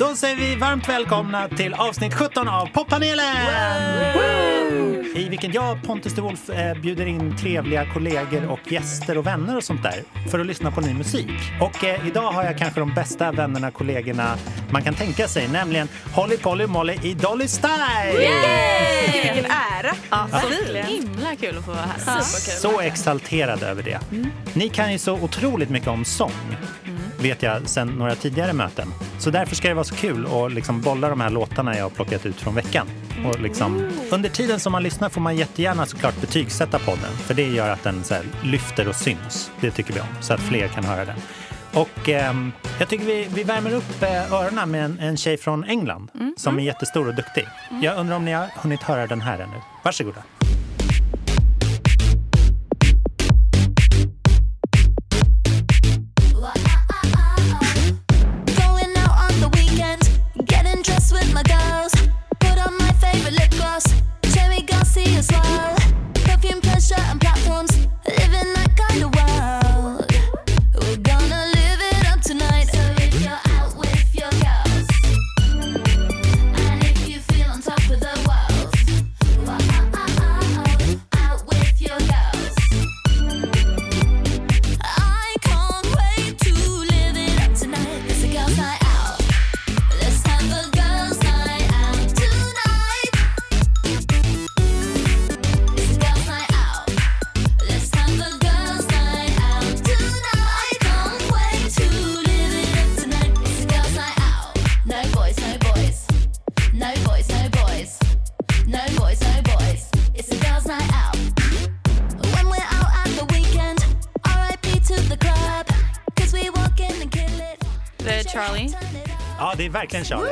Då säger vi varmt välkomna till avsnitt 17 av Poppanelen! I vilken jag, Pontus de Wolf, eh, bjuder in trevliga kollegor och gäster och vänner och sånt där för att lyssna på ny musik. Och eh, idag har jag kanske de bästa vännerna, kollegorna man kan tänka sig, nämligen Holly Polly Molly i Dolly Style! Yay! Vilken ära! Ja, så himla kul att få vara här. Så exalterad över det. Ni kan ju så otroligt mycket om sång, vet jag sen några tidigare möten. Så därför ska det vara så kul att liksom bolla de här låtarna jag har plockat ut från veckan. Och liksom, under tiden som man lyssnar får man jättegärna såklart betygsätta podden, för det gör att den så lyfter och syns. Det tycker vi om, så att fler kan höra den. Och ehm, jag tycker vi, vi värmer upp eh, öronen med en, en tjej från England som är jättestor och duktig. Jag undrar om ni har hunnit höra den här ännu. Varsågoda. Charlie. Ja, det är verkligen Charlie.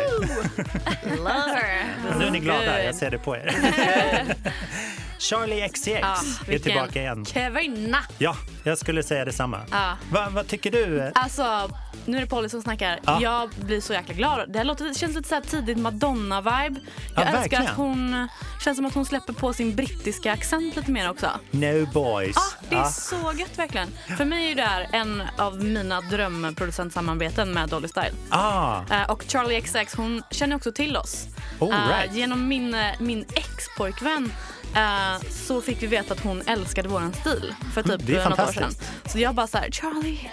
Love her. Nu är ni glada, jag ser det på er. Charlie XCX Ja, är tillbaka igen. Kvinna! Ja, jag skulle säga detsamma. Ja. Va, vad tycker du? Alltså, nu är det Polly som snackar. Ja. Jag blir så jäkla glad. Det, här låter, det känns lite så här tidigt Madonna-vibe. Ja, Jag älskar verkligen. att hon... känns som att hon släpper på sin brittiska accent lite mer också. No boys. Ja, det är så gött verkligen. För mig är det här en av mina drömproducentsamarbeten med Dolly Style. Ah, Eh, och Charlie XX hon känner också till oss. All Eh, right. genom min, eh, min ex-pojkvän eh, så fick vi veta att hon älskade våran stil för typ Det är något år sedan. fantastiskt. Så jag bara så här, Charlie.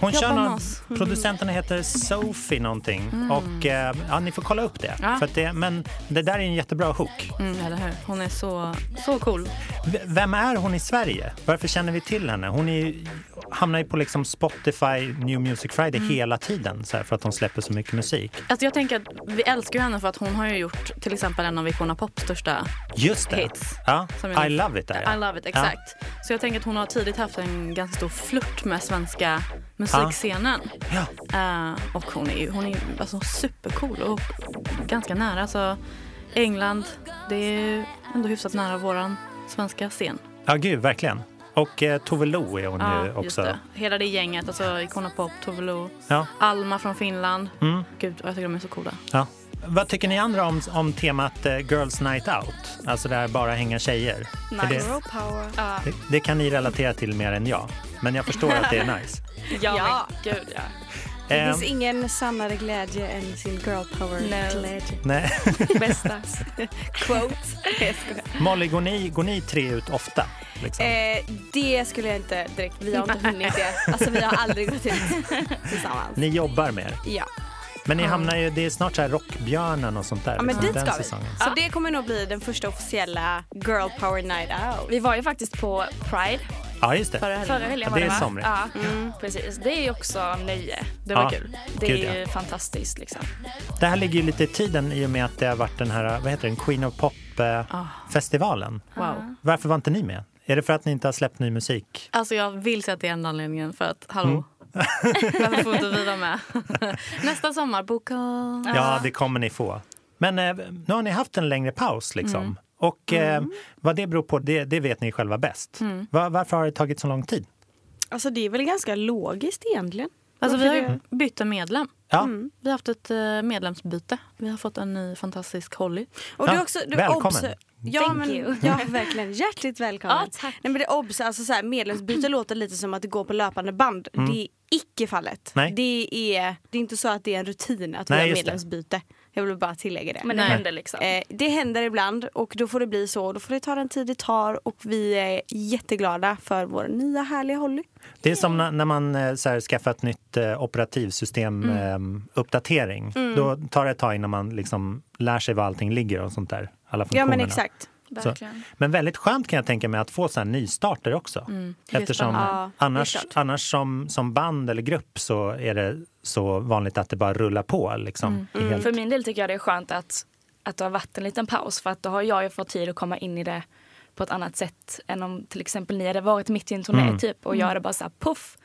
hon jobba kör med någon, oss. producenten heter Sophie någonting. Och eh, ja, ni får kolla upp det. Mm. Ja. För att det. Men det där är en jättebra hook. Mm, eller hur? Hon är så, så cool. V- Vem är hon i Sverige? Varför känner vi till henne? Hon är, ju- hamnar ju på liksom Spotify New Music Friday Mm. hela tiden så här, för att hon släpper så mycket musik. Alltså jag tänker att vi älskar ju henne för att hon har ju gjort till exempel en av Icona Pops största Just det. Hits. Ja, I love it. Där, I love it, exakt. Så jag tänker att hon har tidigt haft en ganska stor flört med svenska musikscenen. Ja. Eh, och hon är ju hon är alltså supercool och ganska nära. Alltså, England, det är ju ändå hyfsat nära våran svenska scen. Ja, gud, verkligen. Och eh, Tove Lo är hon ju just också. det. Hela det gänget, alltså Icona Pop, Tove Lo, Ja. Alma från Finland. Mm. Gud, jag tycker de är så coola. Ja. Vad tycker ni andra om, om temat eh, Girls Night Out? Alltså där bara hänga tjejer. Är det, Girl power. det, det kan ni relatera till mer än jag. Men jag förstår att det är nice. Ja, Ja. gud ja. Det Ehm, finns ingen sannare glädje än sin girl power No. glädje. nej. Bästa quote. Molly, går ni, går ni tre ut ofta? Liksom? Eh, det skulle jag inte direkt, vi har inte hunnit det. Alltså vi har aldrig gått ut tillsammans. Ni jobbar mer. Ja. Men ni hamnar ju, det är snart så här Rockbjörnen och sånt där. ja, men liksom, dit den ska vi. säsongen. Så det kommer nog bli den första officiella girl power night out. Vi var ju faktiskt på Pride Ja, just det. Förra helgen. förra helgen. Ja, var det är va? somrigt. Ja, precis. Det är ju också nöje. Det var Ja, kul. Det gud, är ju ja. fantastiskt liksom. Det här ligger ju lite i tiden i och med att det har varit den här, vad heter den, Queen of Pop-festivalen. Wow. Varför var inte ni med? Är det för att ni inte har släppt ny musik? Alltså jag vill säga att det är enda anledningen för att, hallå, Mm. varför får inte vi vara med? Nästa sommar, boka. Ja, det kommer ni få. Men eh, nu har ni haft en längre paus liksom. Mm. Och eh, vad det beror på, det, det vet ni själva bäst. Mm. Va- varför har det tagit så lång tid? Alltså det är väl ganska logiskt egentligen. Alltså vi har ju bytt en medlem. Ja, Vi har haft ett eh, medlemsbyte. Vi har fått en ny fantastisk Holly. Och Ja, du också, du välkommen. Ja, Thank men, you. ja, verkligen. Hjärtligt välkommen. Ja, tack. Nej, men det är obs, alltså, så här, medlemsbyte låter lite som att det går på löpande band. Det är icke fallet. Nej. Det, är, det är inte så att det är en rutin att vi Nej, har just det. Jag vill bara tillägga det. Men det Nej. händer liksom. Eh, det händer ibland och då får det bli så. Då får det ta den tid det tar och vi är jätteglada för vår nya härliga Holly. Det är som när, när man eh, så här, skaffar ett nytt eh, operativsystem eh, uppdatering. Då tar det ett tag innan man liksom lär sig var allting ligger och sånt där. Alla Ja funktionerna. men exakt. Men väldigt skönt kan jag tänka mig att få så här nystarter också. är Eftersom. Ja, annars, annars som, som band eller grupp så är det så vanligt att det bara rullar på. Liksom, i helt- För min del tycker jag det är skönt att, att det har varit en liten paus för att då har jag ju fått tid att komma in i det på ett annat sätt än om till exempel ni hade varit mitt i en turné typ och jag hade bara såhär puff.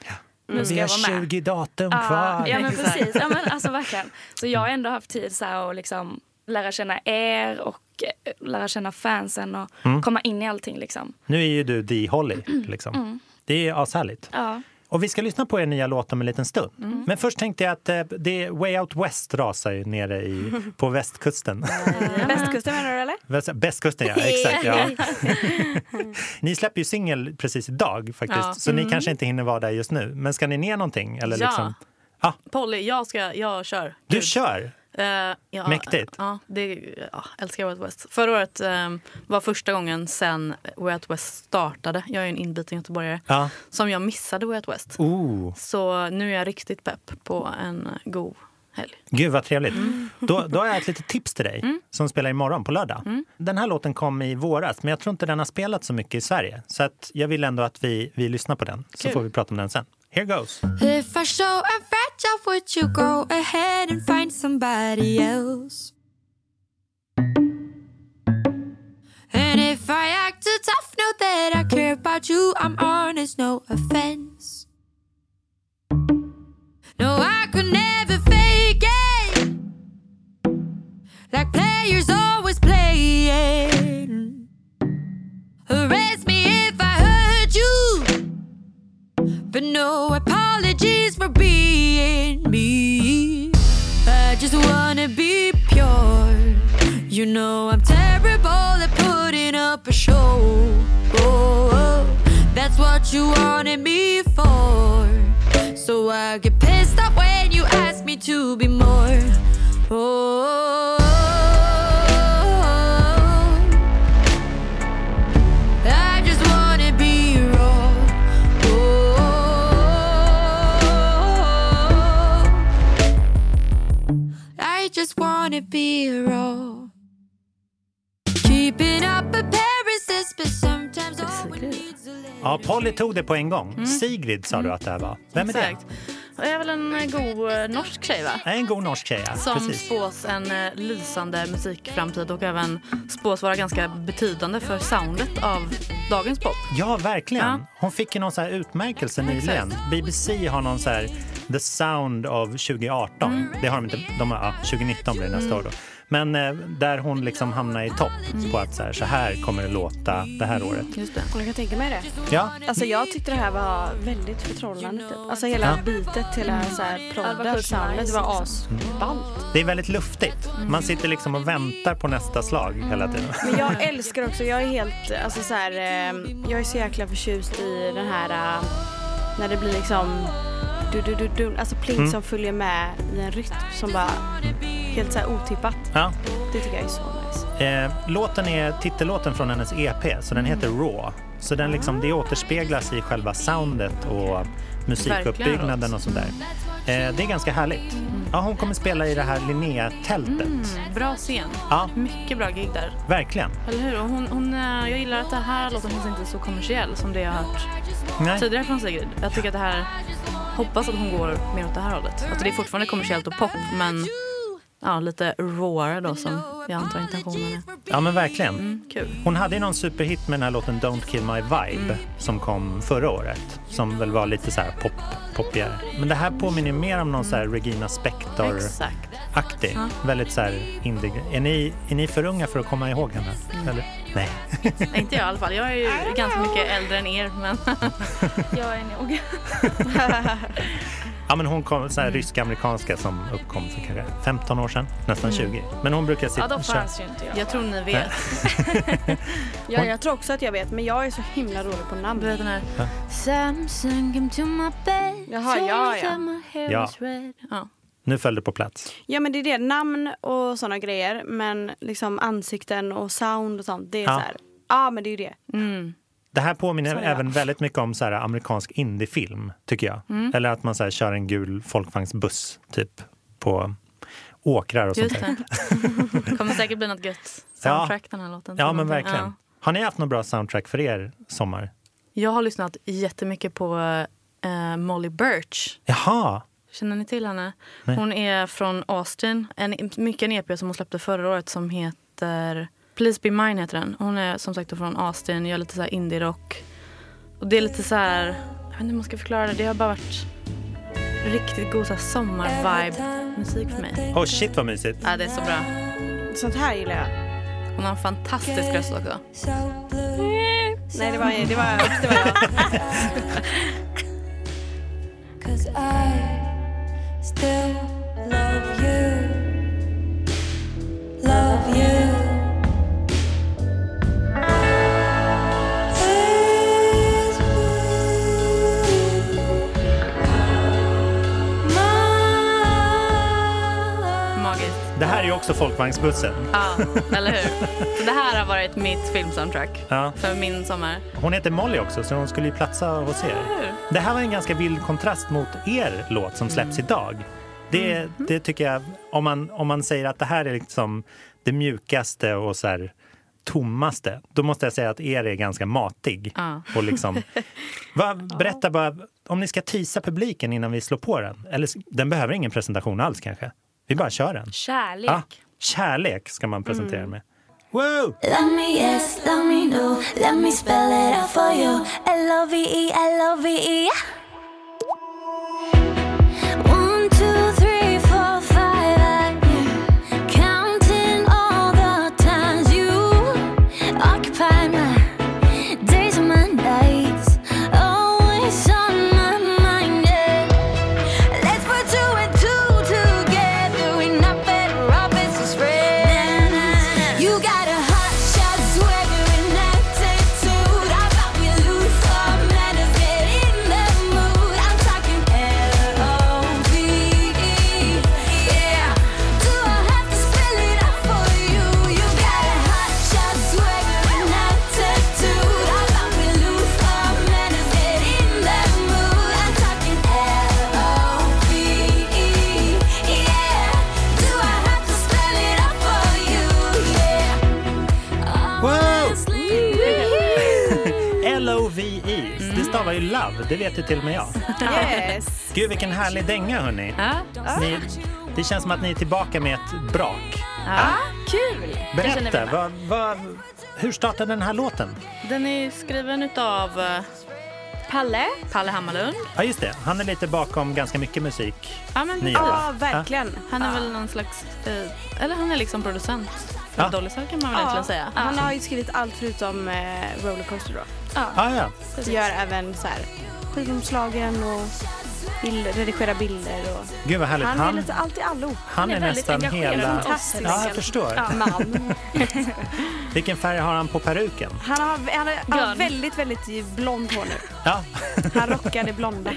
Nu ska Vi jag har vara med. 20 datum Ja, kvar. Ja men precis, ja, men alltså verkligen. Så jag har ändå haft tid så här att liksom lära känna er och eh, lära känna fansen och komma in i allting liksom. Nu är ju du The Holly. Liksom. Det är ashärligt. Ja. Och vi ska lyssna på er nya låt om en liten stund. Mm. Men först tänkte jag att eh, det Way Out West rasar ju nere i, på västkusten. Västkusten menar du eller? Väst- Västkusten, ja. Exakt. Ja. ni släpper ju singel precis idag faktiskt, Ja. så ni kanske inte hinner vara där just nu. Men ska ni ner någonting? Eller Ja. liksom? Polly, jag, ska, jag kör. Du Gud. kör! Eh, ja, Mäktigt. Ja, det, ja, älskar Way Out West. Förra året eh, var första gången sen Way Out West startade. Jag är en inbiten göteborgare. Ja. Som jag missade Way Out West. Oh, Så nu är jag riktigt pepp på en god helg. gud vad trevligt. Mm. Då, då har jag ett litet tips till dig som spelar imorgon på lördag. Mm. Den här låten kom i våras, men jag tror inte den har spelat så mycket i Sverige. Så att jag vill ändå att vi, vi lyssnar på den, så Kul. får vi prata om den sen. Here goes! If I show I'm fragile, would you go ahead and find somebody else? And if I act too tough, know that I care about you. I'm honest, no offense. Det på en gång. Mm. Sigrid sa du att det här var. Vem är det? Exakt. Det är väl en eh, god eh, norsk tjej va? En god norsk tjej, ja. Som Precis. spås en eh, lysande musikframtid och även spås vara ganska betydande för soundet av dagens pop. Ja, verkligen. Ja. Hon fick ju någon så här utmärkelse nyligen. BBC har någon så här The Sound of 2018. Mm. Det har de inte. De har, ja, 2019 blir det nästa år då. Men eh, där hon liksom hamnar i topp Mm. på att så här, så här kommer det låta det här året. Just det. Jag kan tänka mig det. Ja, Alltså jag tyckte det här var väldigt förtrollande typ. Alltså hela Ja. beatet, hela så här sjukt soundet, det var asballt. det är väldigt luftigt. Man sitter liksom och väntar på nästa slag hela tiden. Men jag älskar också, jag är helt, alltså så här, eh, jag är så jäkla förtjust i den här eh, när det blir liksom du, du, du, du, alltså pling Mm. som följer med i en rytm som bara helt så otippat. Ja. Det tycker jag är så nice. Eh, låten är titellåten från hennes EP, så den heter Raw. Så den liksom, det återspeglas i själva soundet och musikuppbyggnaden och sådär. Eh, det är ganska härligt. Ja, hon kommer spela i det här Linnea-tältet. Mm, bra scen. Ja, Mycket bra gig där. verkligen. Eller hur? Och hon, hon, eh, jag gillar att det här låten känns inte så kommersiell som det jag har hört Nej. tidigare från Sigrid. Jag tycker att det här, hoppas att hon går mer åt det här hållet. Alltså det är fortfarande kommersiellt och pop men ja, lite raware då som jag antar intentionen är. Ja, men verkligen. Mm, kul. Hon hade ju någon superhit med den här låten Don't kill my vibe som kom förra året. Som väl var lite så här pop, poppigare. Men det här påminner mer om någon så här Regina Spektor-aktig. Ja. Väldigt så här indie. Är ni, är ni för unga för att komma ihåg henne? Eller? Nej. Nej, Inte jag i alla fall. Jag är ju ganska mycket äldre än er men Jag är nog. Ja, men hon kom så här rysk-amerikanska som uppkom för kanske 15 år sedan, nästan 20. Men hon brukar Ja, sitta då fanns ju inte jag. Jag tror ni vet. Ja, jag tror också att jag vet, men jag är så himla dålig på namn. Du vet den här... Ja. Samson came to my bed. Jaha, ja, ja. Ja. Ja. Nu föll det på plats. Ja, men det är det. Namn och såna grejer, men liksom ansikten och sound och sånt, det är Ja. så här. Ja, men det är ju det. Mm. Det här påminner ja. även väldigt mycket om så här amerikansk indiefilm, tycker jag. Mm. Eller att man så här kör en gul folkvagnsbuss, typ, på åkrar och sånt Just där. det. kommer säkert bli något gött soundtrack den här låten. Ja, men verkligen. ja. Har ni haft något bra soundtrack för er sommar? Jag har lyssnat jättemycket på eh, Molly Birch. Jaha! Känner ni till henne? Nej. Hon är från Austin. En, mycket en EP som hon släppte förra året som heter Please Be Mine heter den. Hon är som sagt från Austin, gör lite så här indie-rock. Och det är lite så här, jag vet inte hur man ska förklara det. Det har bara varit riktigt god sommar-vibe-musik för mig. Oh shit vad mysigt. Ja, det är så bra. Sånt här gillar jag. Hon har en fantastisk röst också. Nej, det var, det var, det var jag. Cause I still också folkvagnsbussen. Ja, eller hur? Så det här har varit mitt filmsoundtrack Ja. för min sommar. Hon heter Molly också, så hon skulle ju platsa hos er. Det här var en ganska vild kontrast mot er låt som släpps idag. Det, det tycker jag, om man, om man säger att det här är liksom det mjukaste och så här tommaste, då måste jag säga att er är ganska matig. Ja. Och liksom, va, berätta bara, om ni ska tisa publiken innan vi slår på den. Eller den behöver ingen presentation alls kanske. Vi bara kör den. Kärlek. Ja, kärlek ska man presentera den med. Wow! Love me yes, love me no. Let me spell it out for you. L-O-V-E, L-O-V-E. L-O-V-E. Det stavar ju love, det vet ju till och med jag. Yes. Gud vilken härlig dänga hörni. Ja. Ni, det känns som att ni är tillbaka med ett brak. Ja. Kul! Det känner vi Berätta, vad, vad, hur startade den här låten? Den är skriven av eh, Palle? Palle Hammarlund. Ja just det, han är lite bakom ganska mycket musik. Ja, men Ja, verkligen. Han är väl någon slags... Eh, eller han är liksom producent för Ja. Dolly Style kan man väl egentligen säga. Han har ju skrivit allt förutom eh, Rollercoaster då. Ah, ja. Gör även så här skivomslagen och bild, redigera bilder. Och... Gud vad härligt. Han är Han, lite allt i allo. han är, är väldigt nästan hela... Fantastisk. Ja, jag förstår. Man. Vilken färg har han på peruken? Han har, han har, han har väldigt, väldigt blont hår nu. Ja, Han rockar det blonda.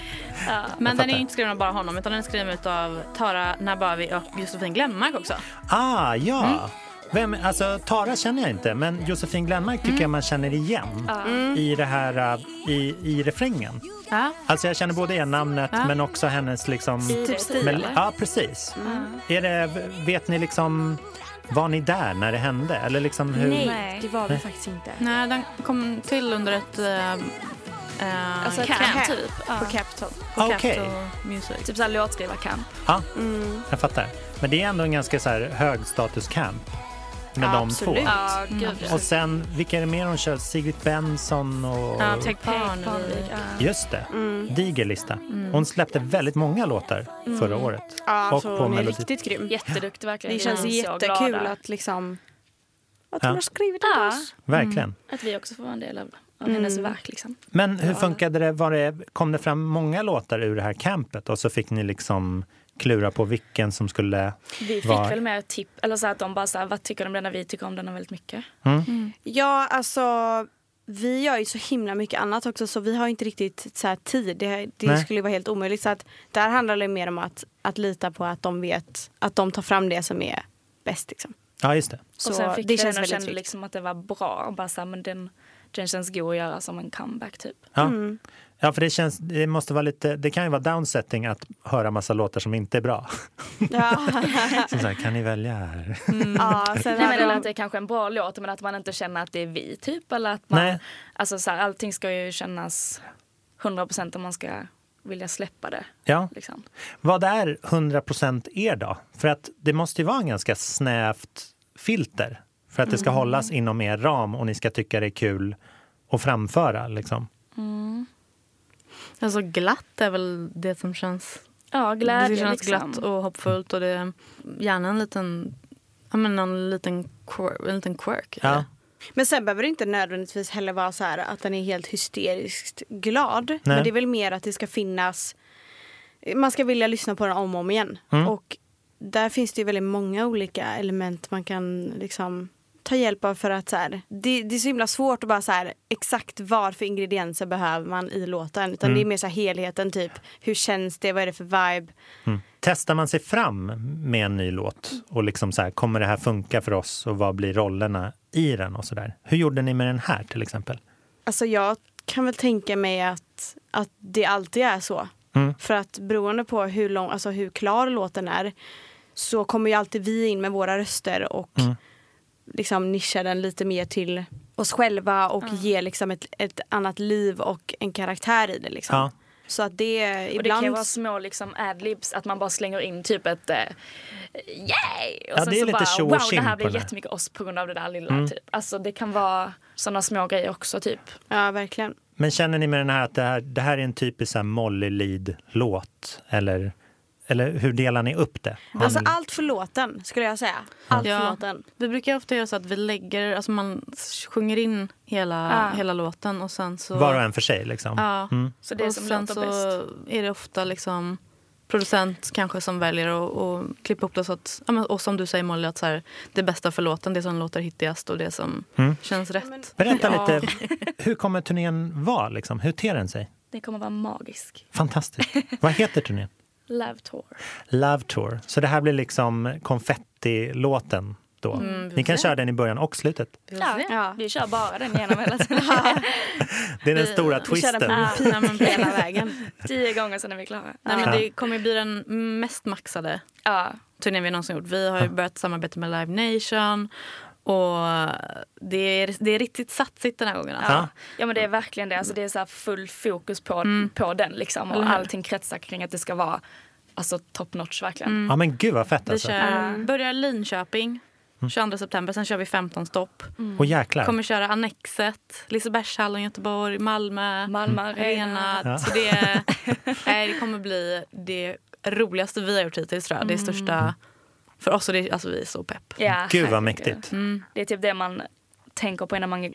Men den är inte skriven av bara honom utan den är skriven av Tara Nabavi och Josefin Glenmark också. ah ja. Mm. Vem, alltså, Tara känner jag inte, men Josefin Glenmark tycker Mm. jag man känner igen i, det här, uh, i, i refrängen. Ja. Alltså jag känner både igen namnet Ja. men också hennes liksom... Typ stil, ja, precis. Är det, vet ni liksom, var ni där när det hände? Eller liksom hur? Nej, det var vi Nej. faktiskt inte. Nej, den kom till under ett... Uh, Alltså camp. camp, camp. typ. Ja. På Capitol. på Okej. Capitol Music. Typ såhär låtskrivarkamp. Ja, Mm. jag fattar. Men det är ändå en ganska så här hög status camp med Ja, de två. Ja, gud ja. Och sen, vilka är det mer hon kör? Sigrid Benson och... Ja, Hej, Parnevik. Just det, Mm. diger lista. Hon släppte väldigt många låtar förra året. Ja, Och alltså, på hon är Melodi. riktigt grym. Jätteduktig verkligen. Det känns så jättekul att liksom att Ja. hon har skrivit det Ja. oss. Verkligen. Att vi också får vara en del av av hennes verk. Liksom. Men hur funkade det? Var det? Kom det fram många låtar ur det här campet och så fick ni liksom klura på vilken som skulle... Vi fick Var- väl mer tipp, eller så att de bara så här, vad tycker de om den? Vi tycker om den väldigt mycket. Ja, alltså vi gör ju så himla mycket annat också så vi har inte riktigt så här, tid. Det, det skulle vara helt omöjligt. Så att där handlar det mer om att, att lita på att de vet att de tar fram det som är bäst. Liksom. Ja, just det. Så och sen fick det vi känns den och kände liksom att det var bra. Och bara så här, men den, den känns god att göra som en comeback typ. Ja. Mm. Ja, för det, känns, det, måste vara lite, det kan ju vara downsetting att höra massa låtar som inte är bra. Ja. Som så här, kan ni välja här? ja, sen Nej, men, eller att det är kanske är en bra låt men att man inte känner att det är vi typ. Eller att man, Nej. Alltså, så här, allting ska ju kännas 100% om man ska vilja släppa det. Ja. Liksom. Vad är 100% er då? För att det måste ju vara en ganska snävt filter för att det ska hållas inom er ram och ni ska tycka det är kul att framföra. Liksom. Alltså glatt är väl det som känns Ja, glädje det känns liksom. glatt och hoppfullt och det är gärna en liten, ja men någon liten quirk. En liten quirk Ja. Men sen behöver det inte nödvändigtvis heller vara så här att den är helt hysteriskt glad. Men det är väl mer att det ska finnas... Man ska vilja lyssna på den om och om igen. Mm. Och där finns det ju väldigt många olika element man kan liksom ta hjälp av för att så här, det, det är så himla svårt att bara så här exakt vad för ingredienser behöver man i låten. Utan det är mer så här helheten typ. Hur känns det? Vad är det för vibe? Testar man sig fram med en ny låt och liksom så här, kommer det här funka för oss och vad blir rollerna i den och så där. Hur gjorde ni med den här till exempel? Alltså jag kan väl tänka mig att, att det alltid är så. Mm. För att beroende på hur, lång, alltså hur klar låten är så kommer ju alltid vi in med våra röster och Mm. Liksom nischar den lite mer till oss själva och ger liksom ett, ett annat liv och en karaktär i det. Liksom. Ja. Så att det Och det kan ibland... ju vara små liksom adlibs, att man bara slänger in typ ett eh, yay! Och Ja, sen det är så lite bara wow, det här blir jättemycket oss på grund av det där lilla. Mm. Typ. Alltså det kan vara sådana små grejer också typ. Ja, verkligen. Men känner ni med den här att det här, det här är en typisk Molly Lead-låt? Eller, eller hur delar ni upp det? Alltså allt för låten skulle jag säga. Allt för Ja. låten. Vi brukar ofta göra så att vi lägger, alltså man sjunger in hela, Ja. hela låten och sen så... Var och en för sig liksom? Ja. Mm. Så det är och som sen så bäst. är det ofta liksom producent kanske som väljer att att klippa ihop det så att, ja, men, och som du säger Molly, att så här, det bästa för låten, det som låter hittigast och det som Mm. känns rätt. Berätta Ja. lite, hur kommer turnén vara? Liksom? Hur ter den sig? Det kommer vara magisk. Fantastiskt. Vad heter turnén? Love tour. Love Tour. Så det här blir liksom konfetti-låten då? Mm, vi Ni kan se. köra den i början och slutet. Ja, Ja. Vi kör bara den genom hela tiden. Det är den Vi- stora Vi kör den twisten. på hela vägen. Tio gånger sen är vi klara. Nej, men det kommer bli den mest maxade Ja. turnén vi någonsin gjort. Vi har ju börjat samarbeta med Live Nation och det är, det är riktigt satsigt den här gången. Alltså. Ja. Ja men det är verkligen det. Alltså, det är så här full fokus på, på den liksom. Och allting kretsar kring att det ska vara alltså, top notch verkligen. Ja men gud vad fett Vi alltså. kör, börjar Linköping 22 september, sen kör vi 15 stopp. Och jäklar. Kommer köra Annexet, Lisebergshallen, Göteborg, Malmö, Malmö Arena. Ja. Så det, nej, det kommer bli det roligaste vi har gjort hittills tror jag. Det största för oss. Och det, alltså, vi är så pepp. Ja, Gud vad mäktigt. Det är typ det man tänker på innan man...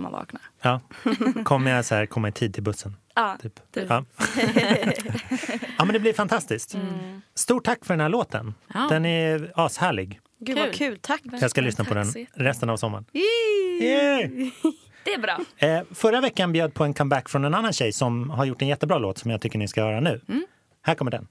man vaknar. Ja. Kommer jag så här, komma i tid till bussen? Ja, Typ. typ. Ja. ja men det blir fantastiskt. Stort tack för den här låten. Ja. Den är ashärlig. Gud vad Kul. kul, tack. Jag ska lyssna på den resten av sommaren. Yeah! Det är bra. Eh, förra veckan bjöd på en comeback från en annan tjej som har gjort en jättebra låt som jag tycker ni ska höra nu. Här kommer den.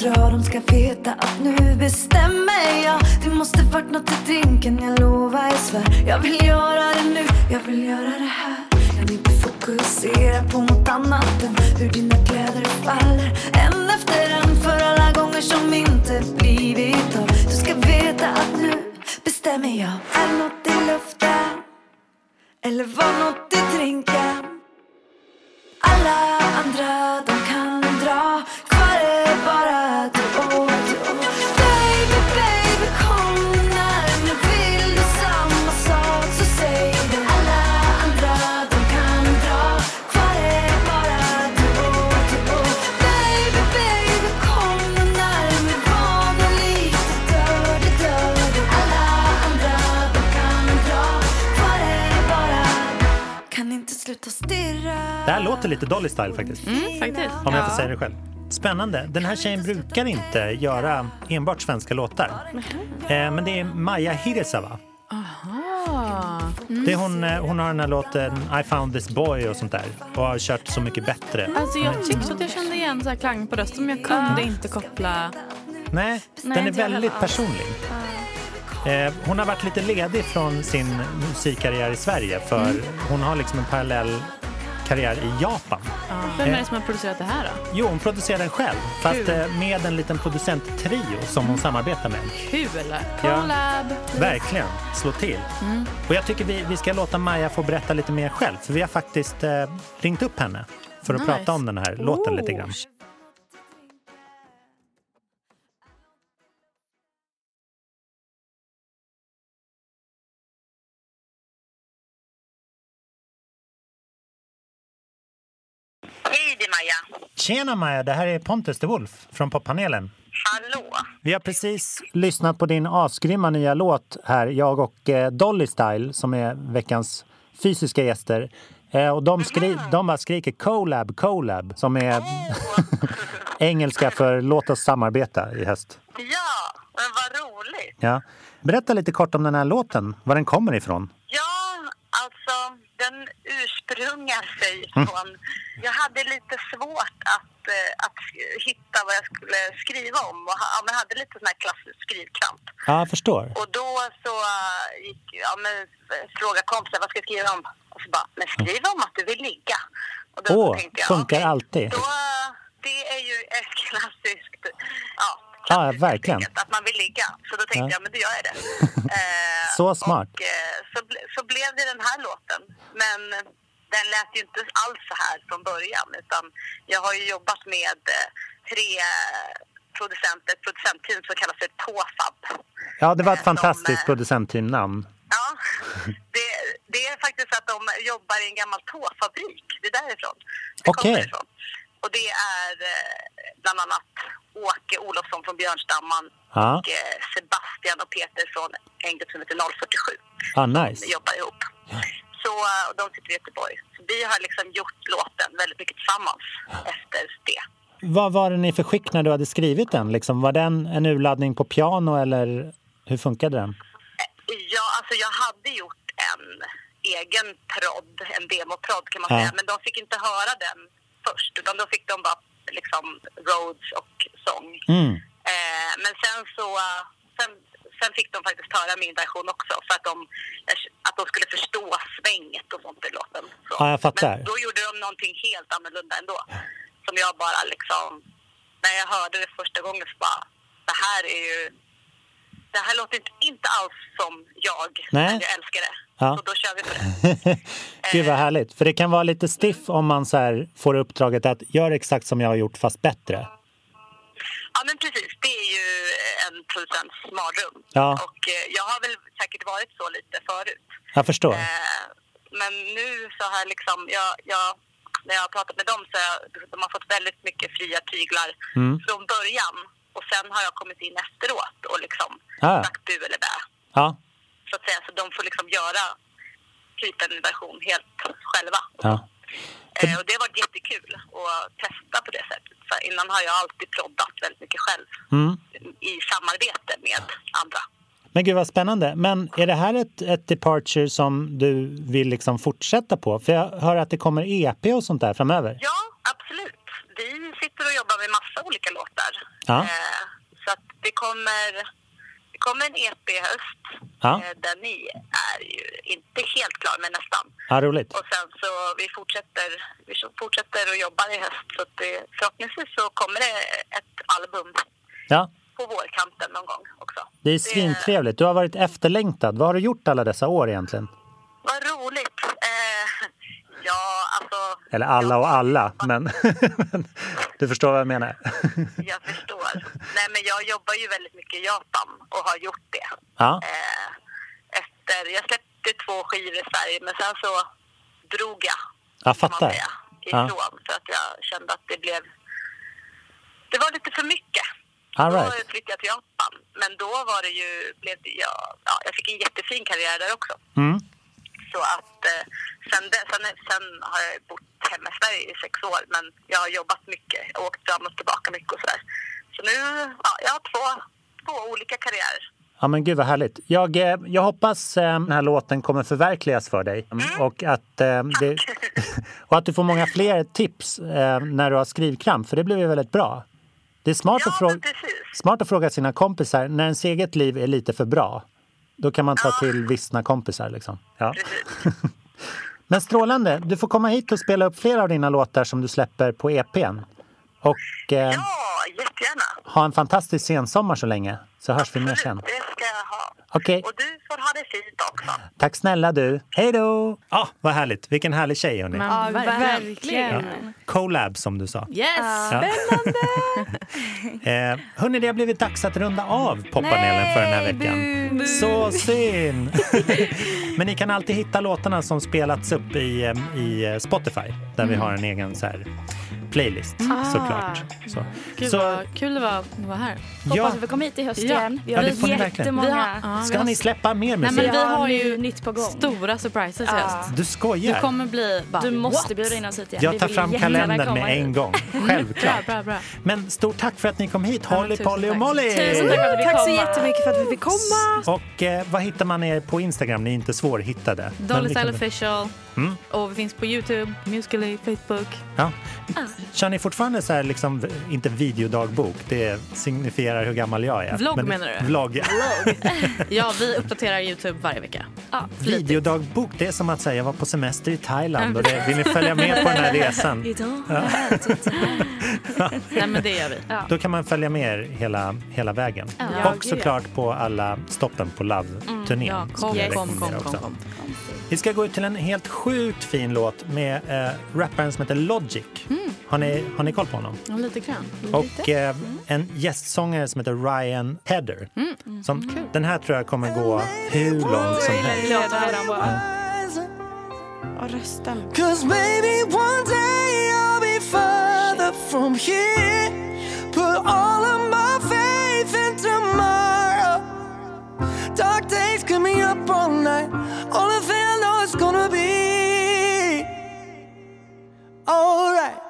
Drar, De ska veta att nu bestämmer jag. Det måste varit något i drinken, jag lovar, jag svär. Jag vill göra det nu, jag vill göra det här. Kan inte fokusera på något annat än hur dina kläder faller. En efter en för alla gånger som inte blivit av. Du ska veta att nu bestämmer jag. Är nåt något i luften? Eller var något i drinken? Inte sluta stirra Det här låter lite Dolly Style faktiskt. Mm, faktiskt. Om jag får säga det själv. Spännande. Den här tjejen brukar inte göra enbart svenska låtar. Eh, men det är Maja Hirisawa. Aha. Mm. Det är hon, eh, hon har den här låten I found this boy och sånt där. Och har kört Så mycket bättre. Alltså jag tyckte att jag kände igen så här klang på rösten men jag kunde inte koppla... Nej, Nej, den är väldigt personlig. Eh, hon har varit lite ledig från sin musikkarriär i Sverige för Mm. hon har liksom en parallell karriär i Japan. Vem är Eh, det som har producerat det här då? Jo, hon producerar den själv, fast Kul. eh, med en liten producenttrio som hon samarbetar med. Kul! Collab! Verkligen, slå till. Mm. Och jag tycker vi, vi ska låta Maja få berätta lite mer själv, för vi har faktiskt eh, ringt upp henne för att Nice. prata om den här låten lite Oh. grann. Tjena Maja, det här är Pontus de Wolf från poppanelen. Hallå. Vi har precis lyssnat på din asgrymma nya låt här, jag och eh, Dolly Style som är veckans fysiska gäster. Eh, och de, skri- de bara skriker collab, collab som är engelska för låt oss samarbeta i höst. Ja, men vad roligt. Ja. Berätta lite kort om den här låten, var den kommer ifrån. Ja, alltså den ursprungar sig Mm. från... Jag hade lite svårt att, eh, att hitta vad jag skulle skriva om och ja, men hade lite sån här klassisk skrivkramp. Ja, jag förstår. Och då så äh, gick, ja, men, eh, frågade kompisar vad ska jag skriva om? Och så bara, men skriv om att du vill ligga. Och då Åh, tänkte jag, funkar okej, alltid. Då, det är ju ett klassiskt, ja, Ja, verkligen. att man vill ligga. Så då tänkte Ja. jag, men då gör jag det. Eh, Så smart. och, eh, så, så blev det den här låten. Men den lät ju inte alls så här från början. Utan jag har ju jobbat med eh, tre producenter, ett producentteam som kallas för Tåfab. Ja, det var ett Eh, fantastiskt eh, producentteamnamn. Ja, det, det är faktiskt så att de jobbar i en gammal tåfabrik. Det är därifrån. Det Okej. kommer ifrån. Och det är bland annat Åke Olofsson från Björnstamman Ja. och Sebastian och Peter från en grupp som heter 047. Ah, nice. Vi jobbar ihop. Så, och de sitter i Göteborg. Så vi har liksom gjort låten väldigt mycket tillsammans efter det. Vad var den i för skick när du hade skrivit den? Liksom, var den en urladdning på piano eller hur funkade den? Ja, alltså jag hade gjort en egen prodd, en demoprodd kan man Ja. säga. Men de fick inte höra den först, utan då fick de bara liksom roads och sång. Mm. Eh, men sen så, sen, sen fick de faktiskt höra min version också för att de, att de skulle förstå svänget och sånt i låten. Så. Ja, jag fattar. Men då gjorde de någonting helt annorlunda ändå. Som jag bara liksom, när jag hörde det första gången så bara, det här är ju, det här låter inte, inte alls som jag, Nej. men jag älskar det. Ja. Så då kör vi på det. Gud vad härligt. För det kan vara lite stiff om man så här får uppdraget att göra exakt som jag har gjort fast bättre. Ja men precis, det är ju en producents mardröm. Ja. Och eh, jag har väl säkert varit så lite förut. Jag förstår. Eh, men nu så har liksom, jag, jag, när jag har pratat med dem så har jag, de har fått väldigt mycket fria tyglar Mm. från början. Och sen har jag kommit in efteråt och liksom Ah. sagt bu eller bä. Ja, Så att säga, så de får liksom göra typ en version helt själva. ja. Eh, och det har varit jättekul att testa på det sättet. För innan har jag alltid proddat väldigt mycket själv Mm. i samarbete med andra. Men gud vad spännande. Men är det här ett, ett departure som du vill liksom fortsätta på? För jag hör att det kommer EP och sånt där framöver. Ja, absolut. Vi sitter och jobbar med massa olika låtar. Ja. Eh, så det kommer, det kommer en EP i höst. Ja. Eh, den i är ju inte helt klar, men nästan. Ja, roligt. Och sen så vi fortsätter, vi fortsätter och jobbar i höst. Så det, förhoppningsvis så kommer det ett album Ja, på vårkanten någon gång också. det är svintrevligt. Du har varit efterlängtad. Vad har du gjort alla dessa år egentligen? Vad roligt. Eh, ja, alltså Eller alla och alla, men men du förstår vad jag menar. jag förstår. Nej, men jag jobbar ju väldigt mycket i Japan och har gjort det. Ja, Eh, efter, jag släppte två skivor i Sverige, men sen så drog jag jag fattar. säga, Ja. ifrån för att jag kände att det blev... Det var lite för mycket. All Då right. flyttade jag till Japan. Men då var det ju... Blev det, ja, ja, jag fick en jättefin karriär där också. Mm. Så att eh, sen, sen, sen har jag bott hemma i Sverige i sex år. Men jag har jobbat mycket. Åkt fram och tillbaka mycket och sådär. Så nu, ja, jag har två, två olika karriärer. Ja, men gud vad härligt. Jag, eh, jag hoppas eh, den här låten kommer förverkligas för dig och, att, eh, det, och att du får många fler tips eh, när du har skrivkramp, för det blev ju väldigt bra. Det är smart, att fråga, smart att fråga sina kompisar när ens eget liv är lite för bra. Då kan man ta till vissna kompisar. Liksom. Ja. Men strålande. Du får komma hit och spela upp flera av dina låtar som du släpper på EPn. Och eh, Ja, jättegärna. ha en fantastisk sensommar så länge, så hörs vi mer sen. Det ska jag ha. Okej. Och du får ha det fint också. Tack snälla du. Hej då! Ja, vad härligt. Vilken härlig tjej hörni. Men Ja, verkligen. verkligen. Collab som du sa. Yes! Ja. Eh, hörni, det har blivit dags att runda av poppanelen för den här veckan. Så synd! Men ni kan alltid hitta låtarna som spelats upp i, eh, i eh, Spotify där vi har en egen så här, playlist Ah. såklart. Så. Gud Så, vad kul det var att vara här. Hoppas Ja. att vi kommer hit i höst Ja. igen. Vi Ja, har det får ni verkligen. Vi har, ja, ska har ni släppa mer Nej, musik? men vi har ju nytt på gång. stora surprises i Ja. höst. Du skojar? Du kommer bli bara, Du måste what? bjuda in oss hit igen. Jag tar fram kalendern komma med en gång. Självklart. Bra, bra, bra. Men stort tack för att ni kom hit, Ja, Holly, Polly och tack. Molly! Tusen tack för att vi Tack så komma. jättemycket för att vi fick komma. Och eh, vad hittar man er på Instagram? Ni är inte svårhittade. Dolly Style official. Mm. Och vi finns på Youtube, Musical.ly, Facebook. Ja. Kör ni fortfarande så här, liksom, inte videodagbok, det signifierar hur gammal jag är. Vlogg menar du? Vlogg, ja. Ja, vi uppdaterar Youtube varje vecka. Ja, flitigt. Videodagbok, det är som att säga jag var på semester i Thailand och det, vill ni följa med på den här resan? Nej men det gör vi. Då kan man följa med er hela, hela vägen. Ja. Och såklart på alla stoppen på Love-turnén. Ja, skulle kom, kom, kom, kom, kom. Vi ska gå ut till en helt sjukt fin låt med eh, rapparen som heter Logic. Har, ni, har ni koll på honom? Ja, lite grann. Och eh, en gästsångare som heter Ryan Heather. Som, Den här tror jag kommer gå hur långt som helst. Redan. Och rösten. Cause maybe one day I'll be further from here. Put all alright.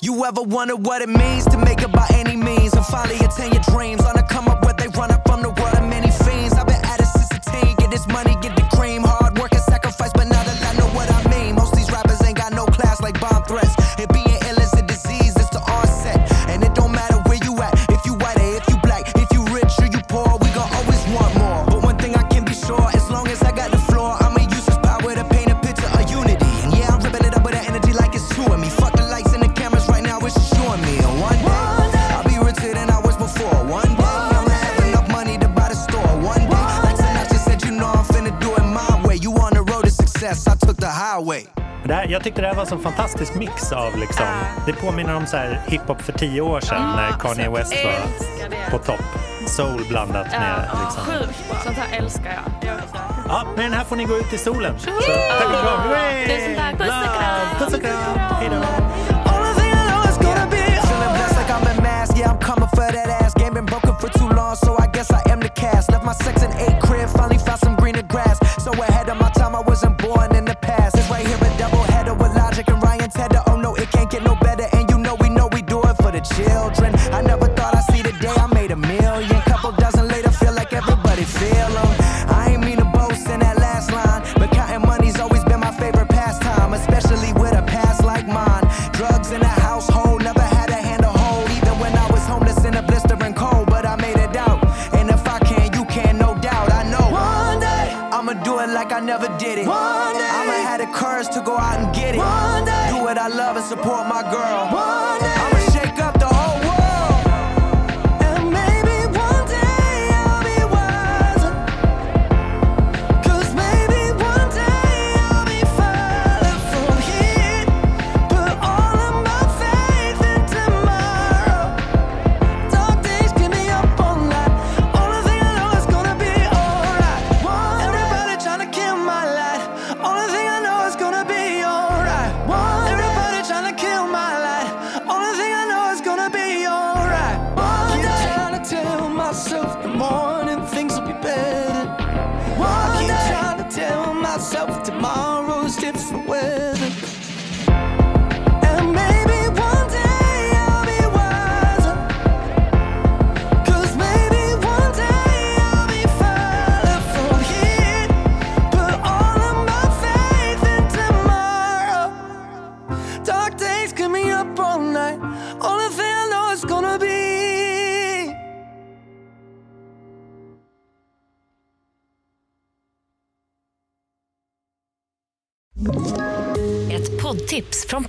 You ever wonder what it means to make it by any means and finally attain your dreams? On the come up, what they run up from the world of many fiends. I've been at it since a teen. Get this money, get the cream. Hard work and sacrifice, but now Det här, jag tyckte det här var en sån fantastisk mix av liksom, det påminner om så här hiphop för tio år sedan när Kanye West var det. på topp. Soul blandat med liksom. Sjukt bra. Sånt här älskar jag. jag. Ja, med den här får ni gå ut i solen. Så, tack och kram. Tusen tack. Puss och kram. Puss och kram. Hej då. Yeah, I'm coming for that ass Game been broken for too long So I guess I am the cast Left my sex in eight jail